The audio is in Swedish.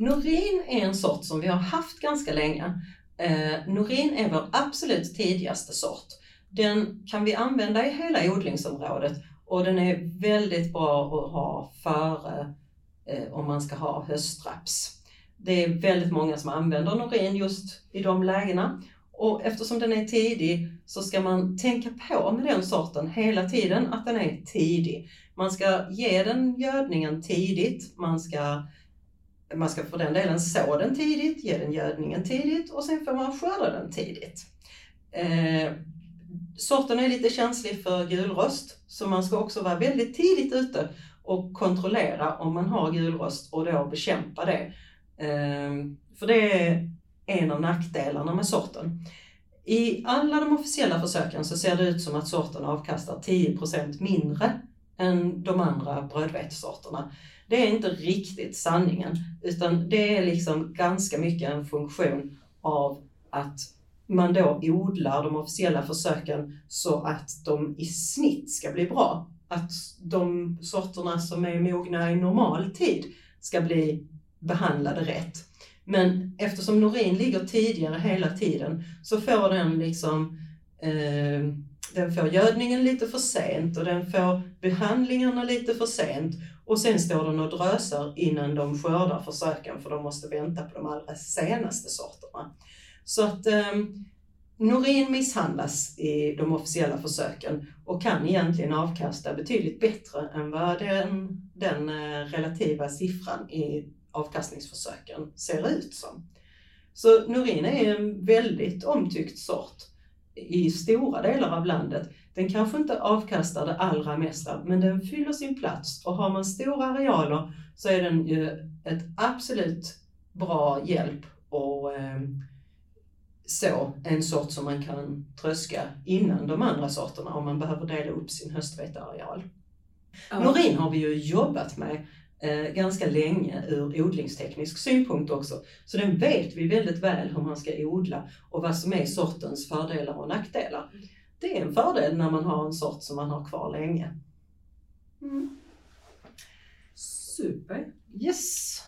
Norin är en sort som vi har haft ganska länge. Eh, Norin är vår absolut tidigaste sort. Den kan vi använda i hela odlingsområdet och den är väldigt bra att ha före eh, om man ska ha höstraps. Det är väldigt många som använder Norin just i de lägena och eftersom den är tidig så ska man tänka på med den sorten hela tiden att den är tidig. Man ska ge den gödningen tidigt, man ska, man ska för den delen så den tidigt, ge den gödningen tidigt och sen får man skörda den tidigt. Eh, sorten är lite känslig för gulrost så man ska också vara väldigt tidigt ute och kontrollera om man har gulrost och då bekämpa det. Eh, för det är en av nackdelarna med sorten. I alla de officiella försöken så ser det ut som att sorten avkastar 10% mindre än de andra brödvetesorterna. Det är inte riktigt sanningen, utan det är liksom ganska mycket en funktion av att man då odlar de officiella försöken så att de i snitt ska bli bra. Att de sorterna som är mogna i normal tid ska bli behandlade rätt. Men eftersom Norin ligger tidigare hela tiden så får den liksom eh, den får gödningen lite för sent och den får behandlingarna lite för sent och sen står den och drösar innan de skördar försöken för de måste vänta på de allra senaste sorterna. Så att eh, Norin misshandlas i de officiella försöken och kan egentligen avkasta betydligt bättre än vad den, den eh, relativa siffran i avkastningsförsöken ser ut som. Så Norin är en väldigt omtyckt sort i stora delar av landet. Den kanske inte avkastar det allra mesta, men den fyller sin plats och har man stora arealer så är den ju ett absolut bra hjälp och eh, så en sort som man kan tröska innan de andra sorterna om man behöver dela upp sin höstveteareal. Ja. Norin har vi ju jobbat med eh, ganska länge ur odlingsteknisk synpunkt också. Så den vet vi väldigt väl hur man ska odla och vad som är sortens fördelar och nackdelar. Det är en fördel när man har en sort som man har kvar länge. Mm. Super! Yes!